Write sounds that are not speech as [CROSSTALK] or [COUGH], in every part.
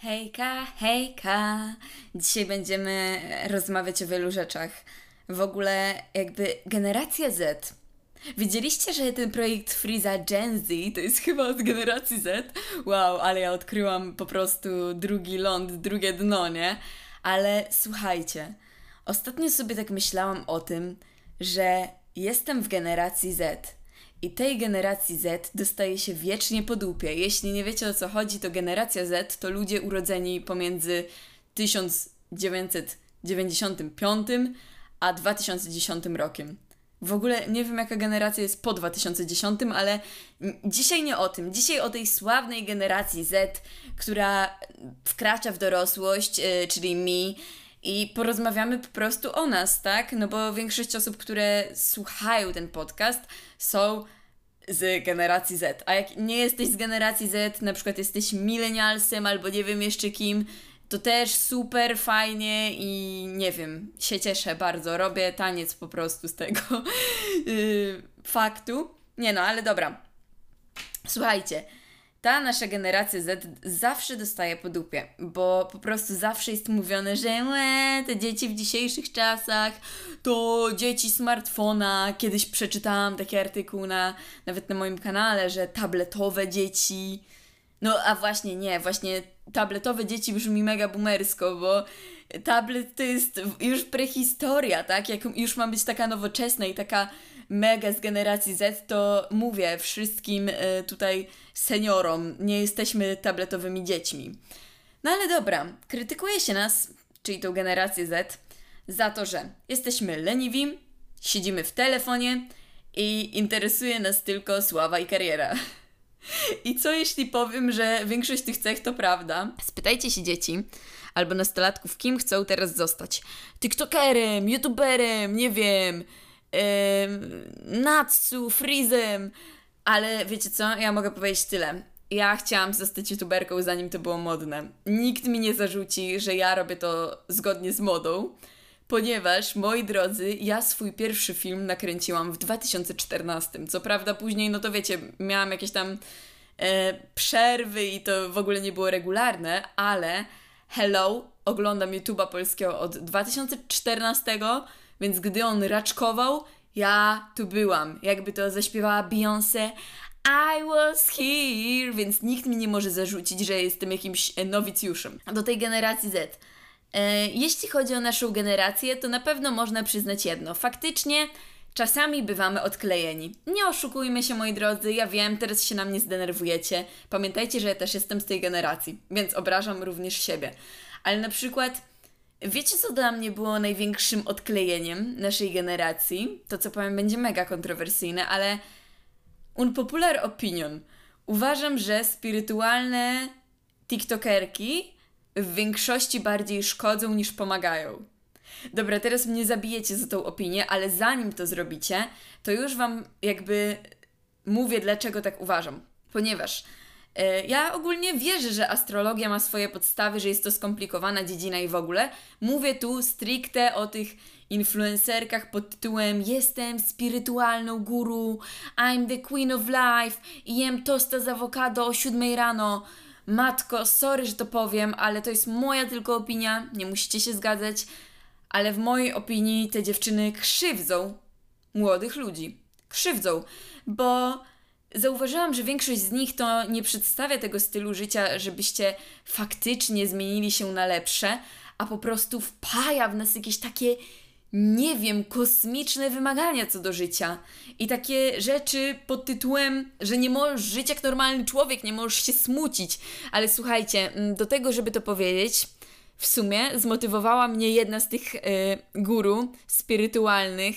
Hejka, hejka! Dzisiaj będziemy rozmawiać o wielu rzeczach. W ogóle, jakby generacja Z. Widzieliście, że ten projekt Freeza Gen Z to jest chyba od generacji Z? Wow, ale ja odkryłam po prostu drugi ląd, drugie dno, nie? Ale słuchajcie, ostatnio sobie tak myślałam o tym, że jestem w generacji Z. I tej generacji Z dostaje się wiecznie po dupie. Jeśli nie wiecie o co chodzi, to generacja Z to ludzie urodzeni pomiędzy 1995 a 2010 rokiem. W ogóle nie wiem, jaka generacja jest po 2010, ale dzisiaj nie o tym. Dzisiaj o tej sławnej generacji Z, która wkracza w dorosłość, yy, czyli mi. I porozmawiamy po prostu o nas, tak? No bo większość osób, które słuchają ten podcast, są z generacji Z. A jak nie jesteś z generacji Z, na przykład jesteś milenialsem albo nie wiem jeszcze kim, to też super fajnie i nie wiem, się cieszę bardzo. Robię taniec po prostu z tego yy, [LAUGHS] faktu. Nie no, ale dobra. Słuchajcie, ta nasza generacja Z zawsze dostaje po dupie, bo po prostu zawsze jest mówione, że łe, te dzieci w dzisiejszych czasach to dzieci smartfona. Kiedyś przeczytałam taki artykuł na, nawet na moim kanale, że tabletowe dzieci. No a właśnie nie, właśnie tabletowe dzieci brzmi mega boomersko, bo tablet to jest już prehistoria, tak? Jak już ma być taka nowoczesna i taka mega z generacji Z, to mówię wszystkim e, tutaj seniorom, nie jesteśmy tabletowymi dziećmi. No ale dobra, krytykuje się nas, czyli tą generację Z, za to, że jesteśmy leniwi, siedzimy w telefonie i interesuje nas tylko sława i kariera. I co jeśli powiem, że większość tych cech to prawda? Spytajcie się dzieci albo nastolatków, kim chcą teraz zostać. TikTokerem, YouTuberem, nie wiem, yy, Natsu, Freezem. Ale wiecie co? Ja mogę powiedzieć tyle. Ja chciałam zostać youtuberką zanim to było modne. Nikt mi nie zarzuci, że ja robię to zgodnie z modą, ponieważ, moi drodzy, ja swój pierwszy film nakręciłam w 2014. Co prawda później, no to wiecie, miałam jakieś tam e, przerwy i to w ogóle nie było regularne, ale hello, oglądam YouTube'a polskiego od 2014, więc gdy on raczkował, ja tu byłam. Jakby to zaśpiewała Beyoncé. I was here, więc nikt mi nie może zarzucić, że jestem jakimś nowicjuszem. Do tej generacji Z. E, jeśli chodzi o naszą generację, to na pewno można przyznać jedno. Faktycznie czasami bywamy odklejeni. Nie oszukujmy się, moi drodzy, ja wiem, teraz się na mnie zdenerwujecie. Pamiętajcie, że ja też jestem z tej generacji, więc obrażam również siebie. Ale na przykład Wiecie, co dla mnie było największym odklejeniem naszej generacji? To, co powiem, będzie mega kontrowersyjne, ale unpopular opinion. Uważam, że spirytualne TikTokerki w większości bardziej szkodzą niż pomagają. Dobra, teraz mnie zabijecie za tą opinię, ale zanim to zrobicie, to już Wam jakby mówię, dlaczego tak uważam. Ponieważ E, ja ogólnie wierzę, że astrologia ma swoje podstawy, że jest to skomplikowana dziedzina i w ogóle. Mówię tu stricte o tych influencerkach pod tytułem Jestem spirytualną guru, I'm the queen of life jem tosta z awokado o 7 rano. Matko, sorry, że to powiem, ale to jest moja tylko opinia, nie musicie się zgadzać, ale w mojej opinii te dziewczyny krzywdzą młodych ludzi. Krzywdzą, bo Zauważyłam, że większość z nich to nie przedstawia tego stylu życia, żebyście faktycznie zmienili się na lepsze, a po prostu wpaja w nas jakieś takie, nie wiem, kosmiczne wymagania co do życia. I takie rzeczy pod tytułem, że nie możesz żyć jak normalny człowiek, nie możesz się smucić. Ale słuchajcie, mm, do tego, żeby to powiedzieć, w sumie zmotywowała mnie jedna z tych yy, guru spirytualnych,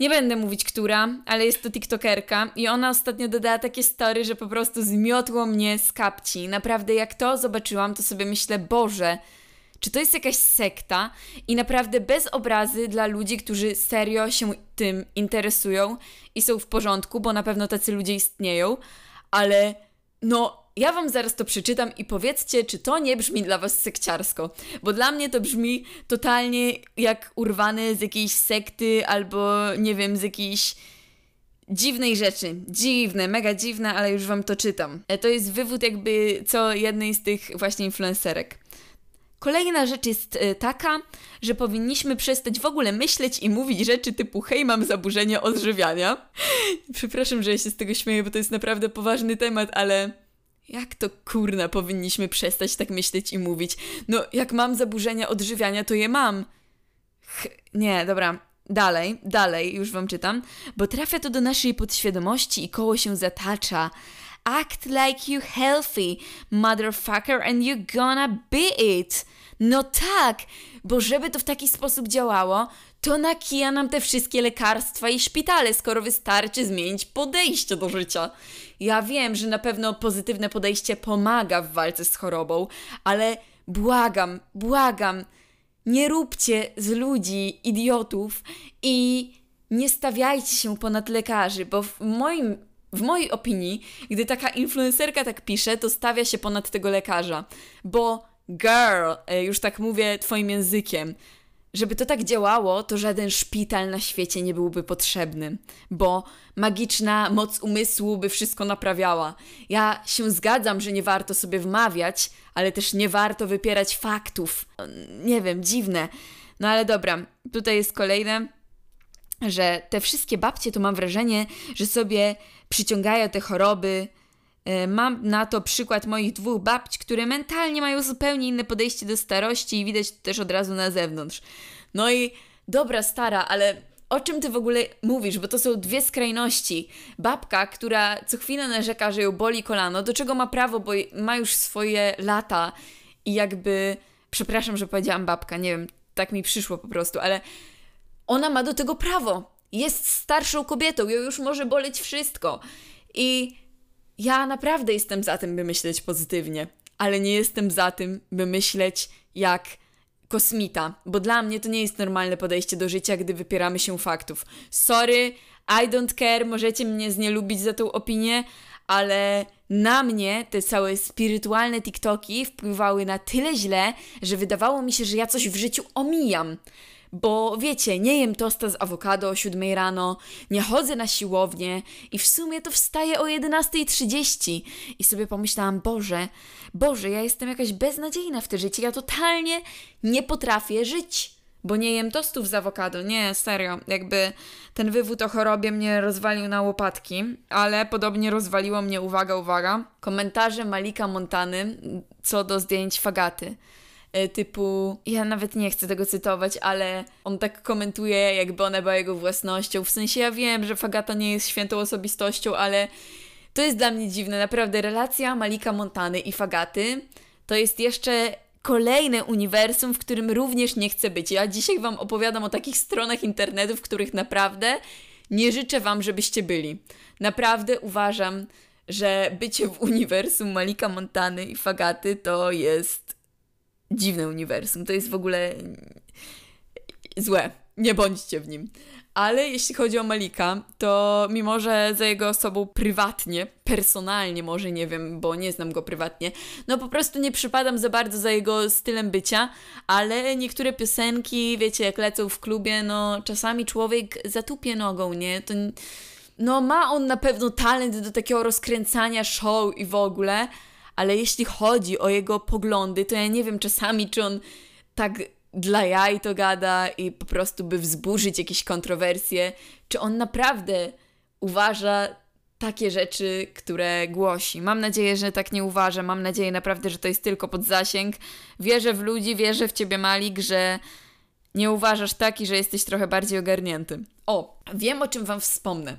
nie będę mówić która, ale jest to TikTokerka i ona ostatnio dodała takie story, że po prostu zmiotło mnie z kapci. Naprawdę jak to zobaczyłam, to sobie myślę, Boże, czy to jest jakaś sekta? I naprawdę bez obrazy dla ludzi, którzy serio się tym interesują i są w porządku, bo na pewno tacy ludzie istnieją, ale no ja wam zaraz to przeczytam i powiedzcie, czy to nie brzmi dla was sekciarsko. Bo dla mnie to brzmi totalnie jak urwane z jakiejś sekty albo nie wiem, z jakiejś dziwnej rzeczy. Dziwne, mega dziwne, ale już wam to czytam. E, to jest wywód jakby co jednej z tych właśnie influencerek. Kolejna rzecz jest e, taka, że powinniśmy przestać w ogóle myśleć i mówić rzeczy typu hej, mam zaburzenie odżywiania. [LAUGHS] Przepraszam, że ja się z tego śmieję, bo to jest naprawdę poważny temat, ale jak to kurna powinniśmy przestać tak myśleć i mówić? No, jak mam zaburzenia odżywiania, to je mam. Ch nie, dobra. Dalej, dalej, już wam czytam. Bo trafia to do naszej podświadomości i koło się zatacza. Act like you healthy, motherfucker, and you gonna be it. No tak, bo żeby to w taki sposób działało, to nakija nam te wszystkie lekarstwa i szpitale, skoro wystarczy zmienić podejście do życia. Ja wiem, że na pewno pozytywne podejście pomaga w walce z chorobą, ale błagam, błagam, nie róbcie z ludzi idiotów i nie stawiajcie się ponad lekarzy, bo w moim w mojej opinii, gdy taka influencerka tak pisze, to stawia się ponad tego lekarza. Bo girl, e, już tak mówię twoim językiem, żeby to tak działało, to żaden szpital na świecie nie byłby potrzebny, bo magiczna moc umysłu by wszystko naprawiała. Ja się zgadzam, że nie warto sobie wmawiać, ale też nie warto wypierać faktów. Nie wiem, dziwne. No ale dobra, tutaj jest kolejne, że te wszystkie babcie to mam wrażenie, że sobie przyciągają te choroby. E, mam na to przykład moich dwóch babci, które mentalnie mają zupełnie inne podejście do starości i widać to też od razu na zewnątrz. No i dobra, stara, ale o czym ty w ogóle mówisz? Bo to są dwie skrajności. Babka, która co chwilę narzeka, że ją boli kolano, do czego ma prawo, bo ma już swoje lata i jakby. Przepraszam, że powiedziałam babka, nie wiem, tak mi przyszło po prostu, ale ona ma do tego prawo jest starszą kobietą, ją już może boleć wszystko. I ja naprawdę jestem za tym, by myśleć pozytywnie, ale nie jestem za tym, by myśleć jak kosmita, bo dla mnie to nie jest normalne podejście do życia, gdy wypieramy się faktów. Sorry, I don't care, możecie mnie znielubić za tą opinię, ale na mnie te całe spirytualne TikToki wpływały na tyle źle, że wydawało mi się, że ja coś w życiu omijam. Bo wiecie, nie jem tosta z awokado o 7 rano, nie chodzę na siłownię i w sumie to wstaję o 11.30. I sobie pomyślałam, Boże, Boże, ja jestem jakaś beznadziejna w tym życiu, ja totalnie nie potrafię żyć bo nie jem tostów z awokado. Nie, serio. Jakby ten wywód o chorobie mnie rozwalił na łopatki, ale podobnie rozwaliło mnie, uwaga, uwaga, komentarze Malika Montany co do zdjęć fagaty. E, typu, ja nawet nie chcę tego cytować, ale on tak komentuje, jakby ona była jego własnością. W sensie ja wiem, że Fagata nie jest świętą osobistością, ale to jest dla mnie dziwne. Naprawdę relacja Malika Montany i Fagaty to jest jeszcze kolejne uniwersum, w którym również nie chcę być. Ja dzisiaj Wam opowiadam o takich stronach internetu, w których naprawdę nie życzę Wam, żebyście byli. Naprawdę uważam, że bycie w uniwersum Malika Montany i Fagaty to jest dziwne uniwersum. To jest w ogóle złe. Nie bądźcie w nim. Ale jeśli chodzi o Malika, to mimo, że za jego osobą prywatnie, personalnie może nie wiem, bo nie znam go prywatnie, no po prostu nie przypadam za bardzo za jego stylem bycia, ale niektóre piosenki, wiecie, jak lecą w klubie, no czasami człowiek zatupie nogą, nie? To no ma on na pewno talent do takiego rozkręcania show i w ogóle, ale jeśli chodzi o jego poglądy, to ja nie wiem czasami, czy on tak dla jaj to gada i po prostu by wzburzyć jakieś kontrowersje, czy on naprawdę uważa takie rzeczy, które głosi. Mam nadzieję, że tak nie uważa. Mam nadzieję naprawdę, że to jest tylko pod zasięg. Wierzę w ludzi, wierzę w ciebie, Malik, że nie uważasz tak i że jesteś trochę bardziej ogarnięty. O, wiem o czym wam wspomnę.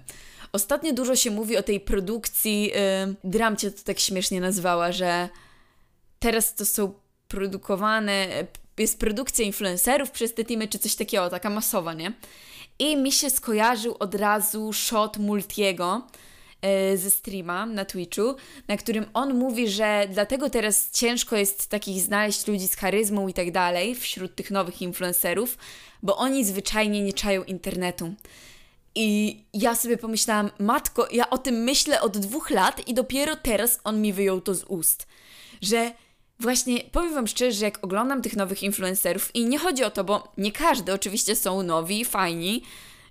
Ostatnio dużo się mówi o tej produkcji, yy, to tak śmiesznie nazwała, że teraz to są produkowane, jest produkcja influencerów przez te teamy, czy coś takiego, taka masowa, nie? I mi się skojarzył od razu shot Multiego yy, ze streama na Twitchu, na którym on mówi, że dlatego teraz ciężko jest takich znaleźć ludzi z charyzmą i tak dalej wśród tych nowych influencerów, bo oni zwyczajnie nie czają internetu. I ja sobie pomyślałam, matko, ja o tym myślę od dwóch lat i dopiero teraz on mi wyjął to z ust. Że właśnie powiem Wam szczerze, że jak oglądam tych nowych influencerów, i nie chodzi o to, bo nie każdy oczywiście są nowi fajni,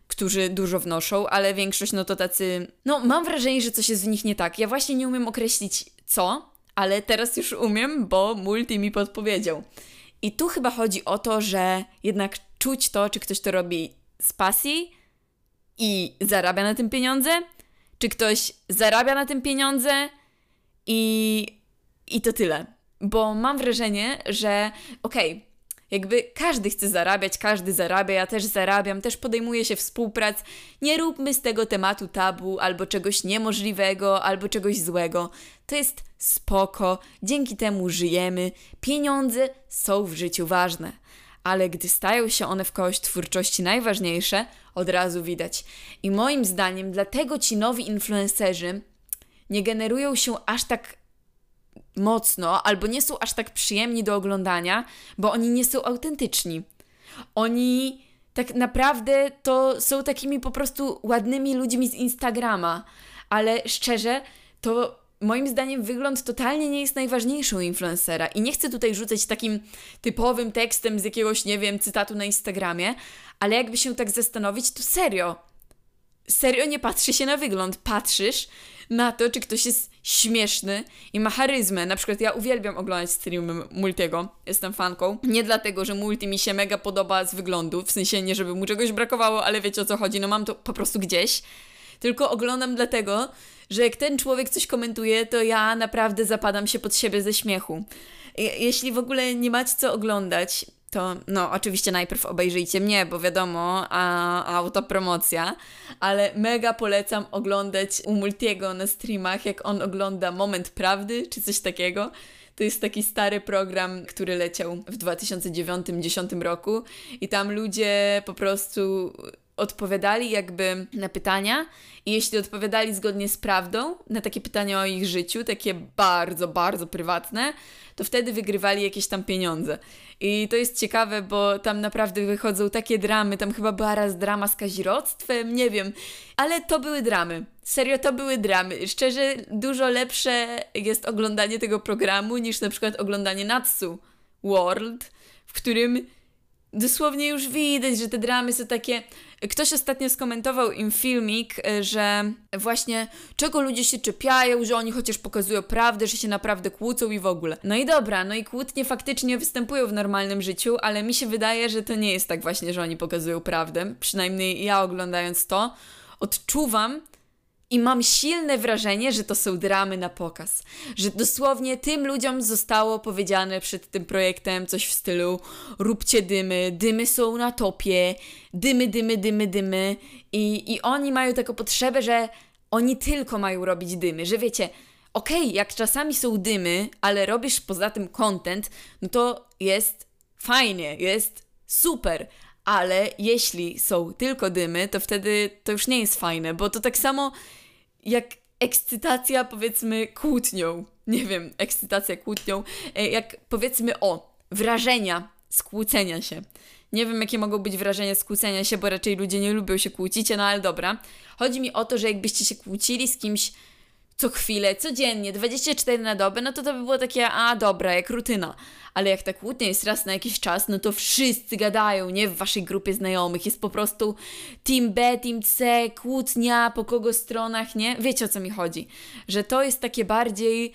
którzy dużo wnoszą, ale większość no to tacy. No, mam wrażenie, że coś jest w nich nie tak. Ja właśnie nie umiem określić co, ale teraz już umiem, bo multi mi podpowiedział. I tu chyba chodzi o to, że jednak czuć to, czy ktoś to robi z pasji i zarabia na tym pieniądze, czy ktoś zarabia na tym pieniądze i, i to tyle. Bo mam wrażenie, że okej, okay, jakby każdy chce zarabiać, każdy zarabia, ja też zarabiam, też podejmuję się współprac. Nie róbmy z tego tematu tabu, albo czegoś niemożliwego, albo czegoś złego. To jest spoko, dzięki temu żyjemy. Pieniądze są w życiu ważne. Ale gdy stają się one w kogoś twórczości najważniejsze, od razu widać. I moim zdaniem, dlatego ci nowi influencerzy nie generują się aż tak mocno, albo nie są aż tak przyjemni do oglądania, bo oni nie są autentyczni. Oni tak naprawdę to są takimi po prostu ładnymi ludźmi z Instagrama, ale szczerze, to moim zdaniem wygląd totalnie nie jest najważniejszą influencera i nie chcę tutaj rzucać takim typowym tekstem z jakiegoś, nie wiem, cytatu na Instagramie, ale jakby się tak zastanowić, to serio. Serio nie patrzy się na wygląd, patrzysz na to, czy ktoś jest śmieszny i ma charyzmę. Na przykład ja uwielbiam oglądać streamy Multiego, jestem fanką. Nie dlatego, że Multi mi się mega podoba z wyglądu, w sensie nie, żeby mu czegoś brakowało, ale wiecie o co chodzi, no mam to po prostu gdzieś. Tylko oglądam dlatego, że jak ten człowiek coś komentuje, to ja naprawdę zapadam się pod siebie ze śmiechu. Jeśli w ogóle nie macie co oglądać, to no oczywiście najpierw obejrzyjcie mnie, bo wiadomo, a, a autopromocja, ale mega polecam oglądać u Multiego na streamach, jak on ogląda Moment Prawdy, czy coś takiego. To jest taki stary program, który leciał w 2009-2010 roku i tam ludzie po prostu odpowiadali jakby na pytania i jeśli odpowiadali zgodnie z prawdą na takie pytania o ich życiu, takie bardzo, bardzo prywatne, to wtedy wygrywali jakieś tam pieniądze. I to jest ciekawe, bo tam naprawdę wychodzą takie dramy, tam chyba była raz drama z kazirodztwem, nie wiem, ale to były dramy. Serio, to były dramy. Szczerze, dużo lepsze jest oglądanie tego programu niż na przykład oglądanie Natsu World, w którym dosłownie już widać, że te dramy są takie. Ktoś ostatnio skomentował im filmik, e, że właśnie czego ludzie się czepiają, że oni chociaż pokazują prawdę, że się naprawdę kłócą i w ogóle. No i dobra, no i kłótnie faktycznie występują w normalnym życiu, ale mi się wydaje, że to nie jest tak właśnie, że oni pokazują prawdę. Przynajmniej ja oglądając to, odczuwam, i mam silne wrażenie, że to są dramy na pokaz. Że dosłownie tym ludziom zostało powiedziane przed tym projektem coś w stylu róbcie dymy, dymy są na topie, dymy, dymy, dymy, dymy. I, i oni mają taką potrzebę, że oni tylko mają robić dymy, że wiecie, okej, okay, jak czasami są dymy, ale robisz poza tym content, no to jest fajnie, jest super, ale jeśli są tylko dymy, to wtedy to już nie jest fajne, bo to tak samo jak ekscytacja powiedzmy kłótnią, nie wiem, ekscytacja kłótnią, e, jak powiedzmy o wrażenia skłócenia się. Nie wiem, jakie mogą być wrażenia skłócenia się, bo raczej ludzie nie lubią się kłócić, no ale dobra. Chodzi mi o to, że jakbyście się kłócili z kimś co chwilę, codziennie, 24 na dobę, no to to by było takie, a dobra, jak rutyna. Ale jak ta kłótnia jest raz na jakiś czas, no to wszyscy gadają, nie w waszej grupie znajomych. Jest po prostu team B, team C, kłótnia, po kogo stronach, nie? Wiecie o co mi chodzi. Że to jest takie bardziej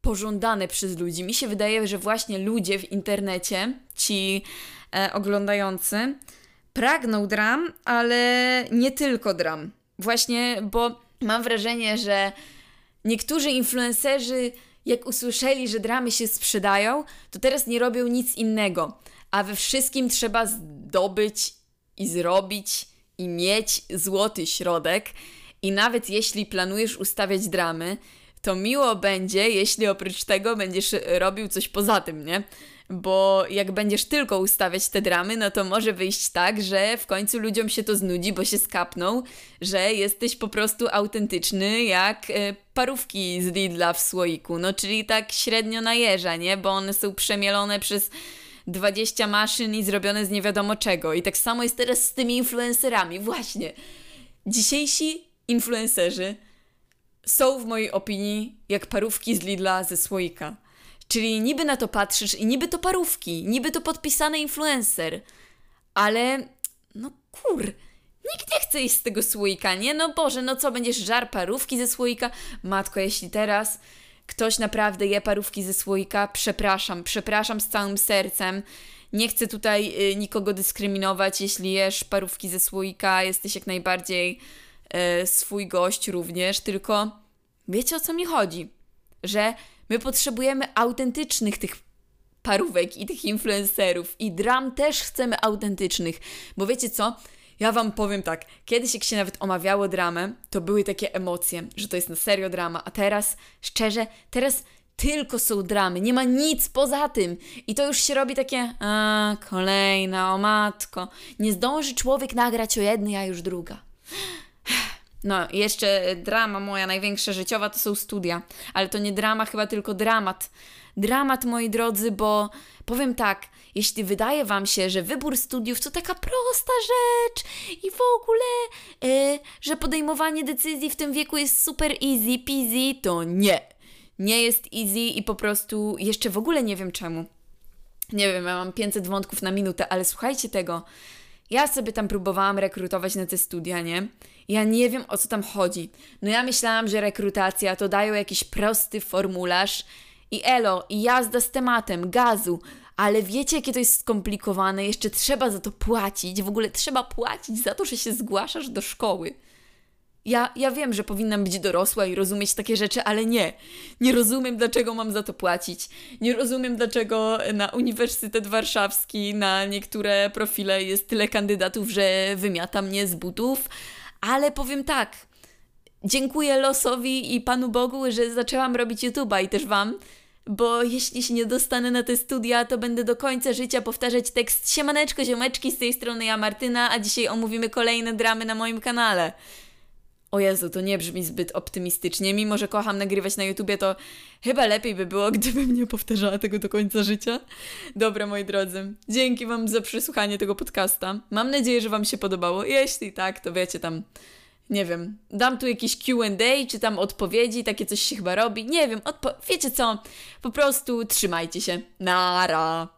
pożądane przez ludzi. Mi się wydaje, że właśnie ludzie w internecie, ci e, oglądający, pragną dram, ale nie tylko dram. Właśnie, bo mam wrażenie, że Niektórzy influencerzy, jak usłyszeli, że dramy się sprzedają, to teraz nie robią nic innego, a we wszystkim trzeba zdobyć i zrobić i mieć złoty środek. I nawet jeśli planujesz ustawiać dramy, to miło będzie, jeśli oprócz tego będziesz robił coś poza tym, nie? Bo jak będziesz tylko ustawiać te dramy, no to może wyjść tak, że w końcu ludziom się to znudzi, bo się skapną, że jesteś po prostu autentyczny jak e, parówki z Lidla w słoiku, no czyli tak średnio na jeża, nie? Bo one są przemielone przez 20 maszyn i zrobione z nie wiadomo czego. I tak samo jest teraz z tymi influencerami. Właśnie. Dzisiejsi influencerzy są w mojej opinii jak parówki z Lidla ze słoika. Czyli niby na to patrzysz i niby to parówki, niby to podpisany influencer, ale no kur, Nikt nie chce iść z tego słoika, nie? No Boże, no co, będziesz żar parówki ze słoika? Matko, jeśli teraz ktoś naprawdę je parówki ze słoika, przepraszam, przepraszam z całym sercem. Nie chcę tutaj y, nikogo dyskryminować, jeśli jesz parówki ze słoika, jesteś jak najbardziej y, swój gość również, tylko wiecie o co mi chodzi? Że my potrzebujemy autentycznych tych parówek i tych influencerów i dram też chcemy autentycznych, bo wiecie co? Ja wam powiem tak, kiedyś jak się nawet omawiało dramę, to były takie emocje, że to jest na serio drama, a teraz, szczerze, teraz tylko są dramy, nie ma nic poza tym. I to już się robi takie, a, kolejna, o matko. Nie zdąży człowiek nagrać o jednej, a już druga. No, jeszcze drama moja największa życiowa to są studia, ale to nie drama, chyba tylko dramat. Dramat, moi drodzy, bo powiem tak, jeśli wydaje Wam się, że wybór studiów to taka prosta rzecz i w ogóle, yy, że podejmowanie decyzji w tym wieku jest super easy peasy, to nie. Nie jest easy i po prostu jeszcze w ogóle nie wiem czemu. Nie wiem, ja mam 500 wątków na minutę, ale słuchajcie tego. Ja sobie tam próbowałam rekrutować na te studia, nie? Ja nie wiem o co tam chodzi. No ja myślałam, że rekrutacja to dają jakiś prosty formularz i elo, i jazda z tematem, gazu. Ale wiecie, jakie to jest skomplikowane? Jeszcze trzeba za to płacić. W ogóle trzeba płacić za to, że się zgłaszasz do szkoły. Ja, ja wiem, że powinnam być dorosła i rozumieć takie rzeczy, ale nie. Nie rozumiem, dlaczego mam za to płacić. Nie rozumiem, dlaczego na Uniwersytet Warszawski, na niektóre profile jest tyle kandydatów, że wymiata mnie z butów. Ale powiem tak. Dziękuję losowi i Panu Bogu, że zaczęłam robić YouTube'a i też Wam bo jeśli się nie dostanę na te studia, to będę do końca życia powtarzać tekst Siemaneczko, ziomeczki, z tej strony ja Martyna, a dzisiaj omówimy kolejne dramy na moim kanale. O Jezu, to nie brzmi zbyt optymistycznie. Mimo, że kocham nagrywać na YouTubie, to chyba lepiej by było, [LAUGHS] gdybym nie powtarzała tego do końca życia. Dobra, moi drodzy, dzięki Wam za przesłuchanie tego podcasta. Mam nadzieję, że Wam się podobało. Jeśli tak, to wiecie tam nie wiem, dam tu jakiś QA, czy tam odpowiedzi, takie coś się chyba robi. Nie wiem, odpo- wiecie co? Po prostu trzymajcie się. Nara.